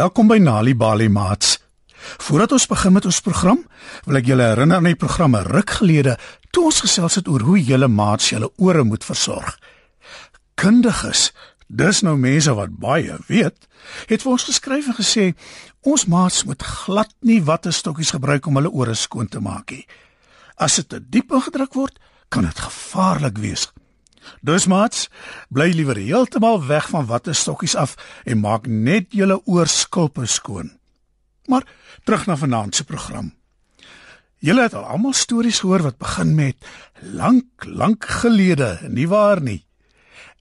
Welkom by Nali Bali Mats. Voordat ons begin met ons program, wil ek julle herinner aan die programme ruk gelede toe ons gesels het oor hoe julle maats julle ore moet versorg. Kundiges, dis nou mense wat baie weet, het vir ons geskryf en gesê ons maats moet glad nie watte stokkies gebruik om hulle ore skoon te maak nie. As dit te diep ingedruk word, kan dit gevaarlik wees. Dus maats, bly liewer heeltemal weg van watte stokkies af en maak net julle oorskulpe skoon. Maar terug na vanaand se program. Julle het al almal stories gehoor wat begin met lank, lank gelede, nie waar nie?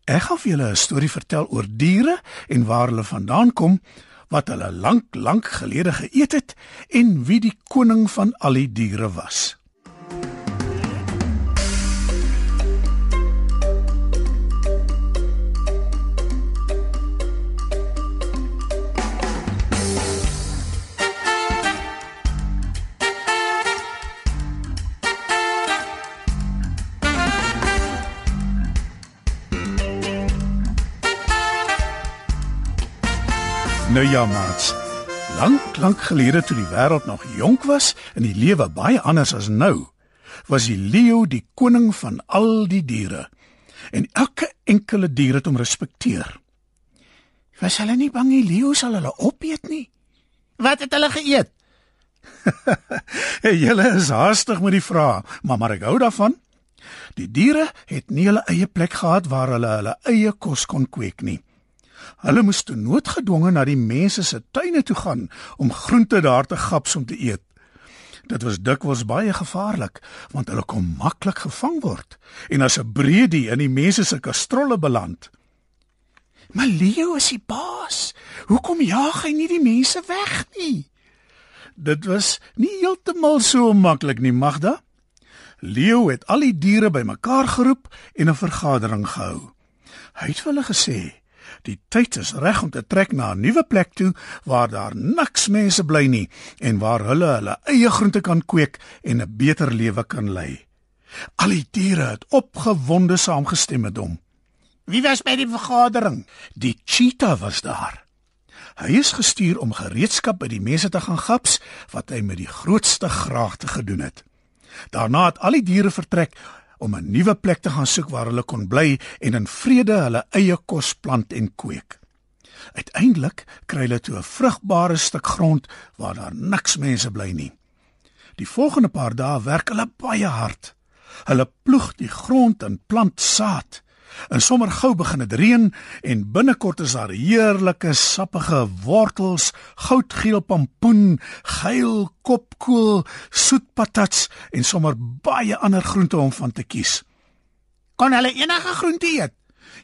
Ek gaan vir julle 'n storie vertel oor diere en waar hulle vandaan kom, wat hulle lank, lank gelede geëet het en wie die koning van al die diere was. Nou ja, maats. Lank, lank gelede toe die wêreld nog jonk was en die lewe baie anders as nou, was die leeu die koning van al die diere. En elke enkele dier het hom respekteer. Was hulle nie bang die leeu sal hulle opeet nie? Wat het hulle geëet? Julle is haastig met die vrae, maar maar ek hou daarvan. Die diere het nie hulle eie plek gehad waar hulle hulle eie kos kon kweek nie. Hulle moes toe noodgedwonge na die mense se tuine toe gaan om groente daar te gaps om te eet. Dit was dikwels baie gevaarlik want hulle kon maklik gevang word en as 'n breedie in die mense se kastrolle beland. Maar Leo is die baas. Hoekom jaag hy nie die mense weg nie? Dit was nie heeltemal so maklik nie, Magda. Leo het al die diere bymekaar geroep en 'n vergadering gehou. Hy het vir hulle gesê: Die tyd is reg om te trek na 'n nuwe plek toe waar daar niks mense bly nie en waar hulle hulle eie groente kan kweek en 'n beter lewe kan lei. Al die diere het opgewonde saamgestem met hom. Wie was by die vergadering? Die cheetah was daar. Hy is gestuur om gereedskap by die mense te gaan gaps wat hy met die grootste graagte gedoen het. Daarna het al die diere vertrek om 'n nuwe plek te gaan soek waar hulle kon bly en in vrede hulle eie kos plant en kweek. Uiteindelik kry hulle toe 'n vrugbare stuk grond waar daar niks mense bly nie. Die volgende paar dae werk hulle baie hard. Hulle ploeg die grond en plant saad. In sommer gou begin dit reën en binnekort is daar heerlike sappige wortels, goudgeel pompoen, geel kopkoel, soet patats en sommer baie ander groente om van te kies. Kan hulle enige groente eet?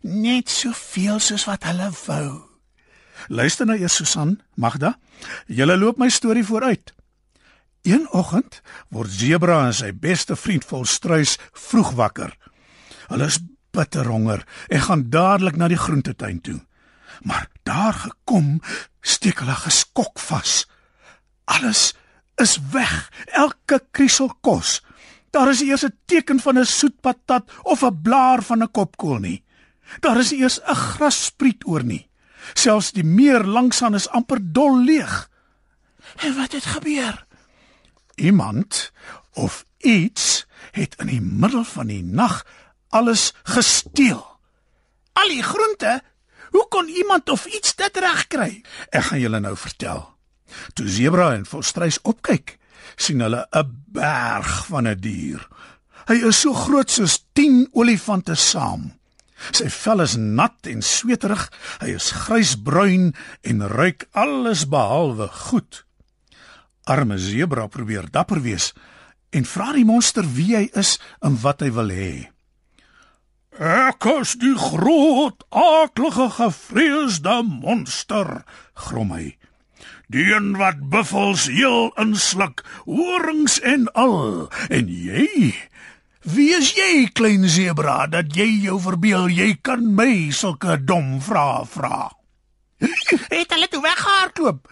Net soveel soos wat hulle wou. Luister nou eers Susan, Magda. Julle loop my storie vooruit. Een oggend word Zebra en sy beste vriend Volstruis vroeg wakker. Hulle is bitter honger en gaan dadelik na die groentetuin toe. Maar daar gekom, steek hulle geskok vas. Alles is weg, elke kriesel kos. Daar is eers 'n teken van 'n soet patat of 'n blaar van 'n kopkoel nie. Daar is eers 'n grasspriet oor nie. Selfs die meer langsaan is amper dol leeg. En wat het gebeur? Iemand of iets het in die middel van die nag alles gesteel. Al die groente? Hoe kon iemand of iets dit regkry? Ek gaan julle nou vertel. Toe Zebra en Volstruis opkyk, sien hulle 'n berg van 'n dier. Hy is so groot soos 10 olifante saam. Sy vel is nat en sweterig, hy is grysbruin en ruik alles behalwe goed. Arme Zebra probeer dapper wees en vra die monster wie hy is en wat hy wil hê. Ek is die groot, aaklige gevreesde monster, grom hy. Die een wat buffels heel insluk, horings en al. En jy? Wie is jy, klein sebra, dat jy jou verbeel jy kan my sulke dom vrae vra? Het hulle toe weggehardloop?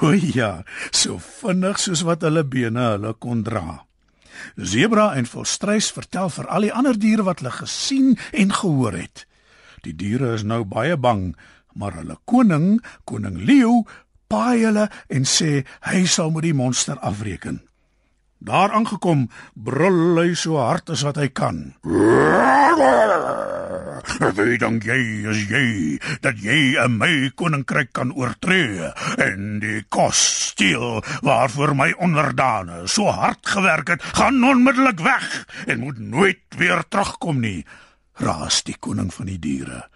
O ja, so vinnig soos wat hulle bene hulle kon dra. Zebra en Volstruis vertel vir al die ander diere wat hulle gesien en gehoor het. Die diere is nou baie bang, maar hulle koning, koning Leo, paai hulle en sê hy sal met die monster afreken. Daar aangekom, brul hy so hard as wat hy kan. Wie dink jy is jy dat jy 'n my koninkryk kan oortree en die kos steel waarvoor my onderdane so hard gewerk het, gaan onmiddellik weg en moet nooit weer terugkom nie. Raas die koning van die diere.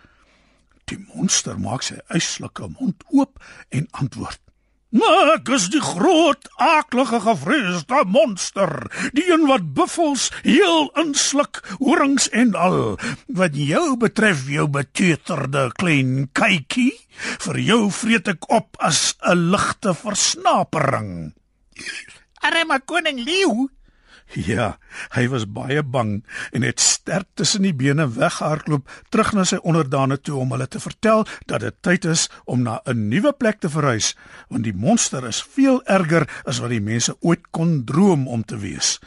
Die monster maak sy eislike mond oop en antwoord: Maar ek is die groot, aaklige gevreesde monster, die een wat buffels heel insluk, horings en al. Wat jou betref, jou beteuterde klein kykie, vir jou vreet ek op as 'n ligte versnapering. Arme koning leeu, Ja, hy was baie bang en het sterk tussen die bene weggehardloop terug na sy onderdane toe om hulle te vertel dat dit tyd is om na 'n nuwe plek te verhuis, want die monster is veel erger as wat die mense ooit kon droom om te wees.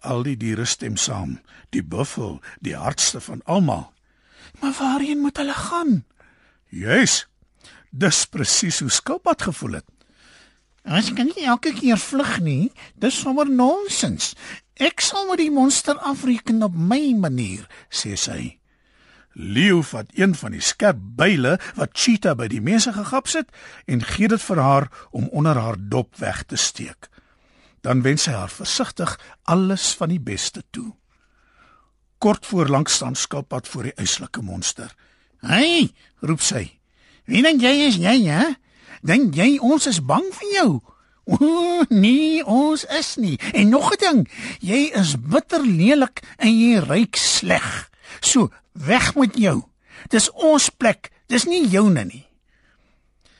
Al die diere stem saam, die buffel, die hardste van almal. Maar waarheen moet hulle gaan? Juis. Dis presies hoe skilpad gevoel het. Ons kan nie elke keer vlug nie. Dis sommer nonsens. Ek sal met die monster afreken op my manier, sê sy. Leo vat een van die skerp byle wat Cheetah by die mense gegaps het en gee dit vir haar om onder haar dop weg te steek. Dan wens sy haar versigtig alles van die beste toe. Kort voor lank staan skilpad voor die eislike monster. "Hey," roep sy. "Wie dink jy is jy, hè? Dink jy ons is bang vir jou?" O, nee, ons is nie. En nog 'n ding, jy is bitter lelik en jy ruik sleg. So, weg met jou. Dis ons plek, dis nie joune nie.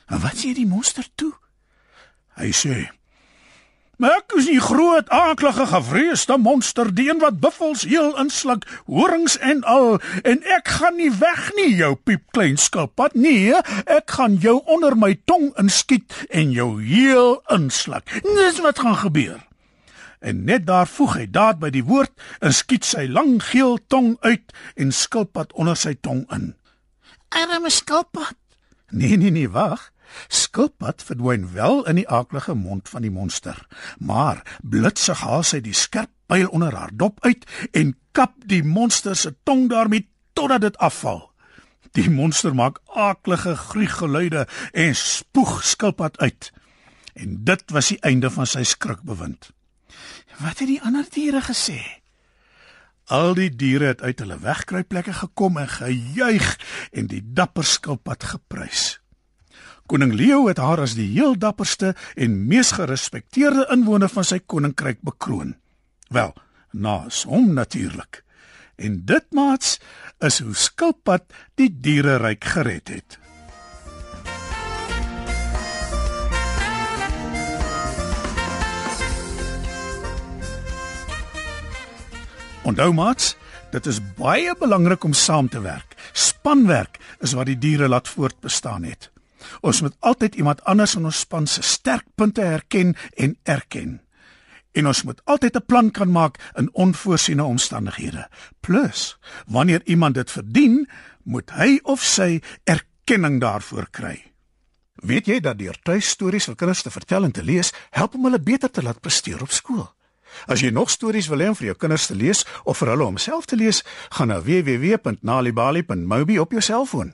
En wat sê die monster toe? Hy sê: "Maar ek is die groot, aaklige, gevreesde monster, die een wat buffels heel insluk, horings en al, en ek gaan nie weg nie, jou piep klein skilpad. Nee, ek gaan jou onder my tong inskiet en jou heel insluk. Dis wat gaan gebeur." En net daar voeg hy daad by die woord en skiet sy lang geel tong uit en skilpad onder sy tong in. Arme skilpad. Nee nee nee, wag. Skilpad verdwyn wel in die aaklige mond van die monster, maar blitsig haal sy die skerp pyl onder haar dop uit en kap die monster se tong daarmee totdat dit afval. Die monster maak aaklige gruiggeluide en spoeg skilpad uit. En dit was die einde van sy skrikbewind. Wat het die ander diere gesê? Al die diere het uit hulle wegkruipplekke gekom en gejuig en die dapper skilpad geprys. Koning Leo het haar as die heel dapperste en mees gerespekteerde inwoner van sy koninkryk bekroon. Wel, naas hom natuurlik. En dit maats is hoe skilpad die diereryk gered het. Onthou maats, dit is baie belangrik om saam te werk. Spanwerk is wat die diere laat voortbestaan het. Ons moet altyd iemand anders in ons span se sterkpunte herken en erken. En ons moet altyd 'n plan kan maak in onvoorsiene omstandighede. Plus, wanneer iemand dit verdien, moet hy of sy erkenning daarvoor kry. Weet jy dat deur tuistories vir kinders te vertel en te lees, help om hulle beter te laat presteer op skool? As jy nog stories wil hê om vir jou kinders te lees of vir hulle om self te lees, gaan na www.nalibali.mobi op jou selfoon.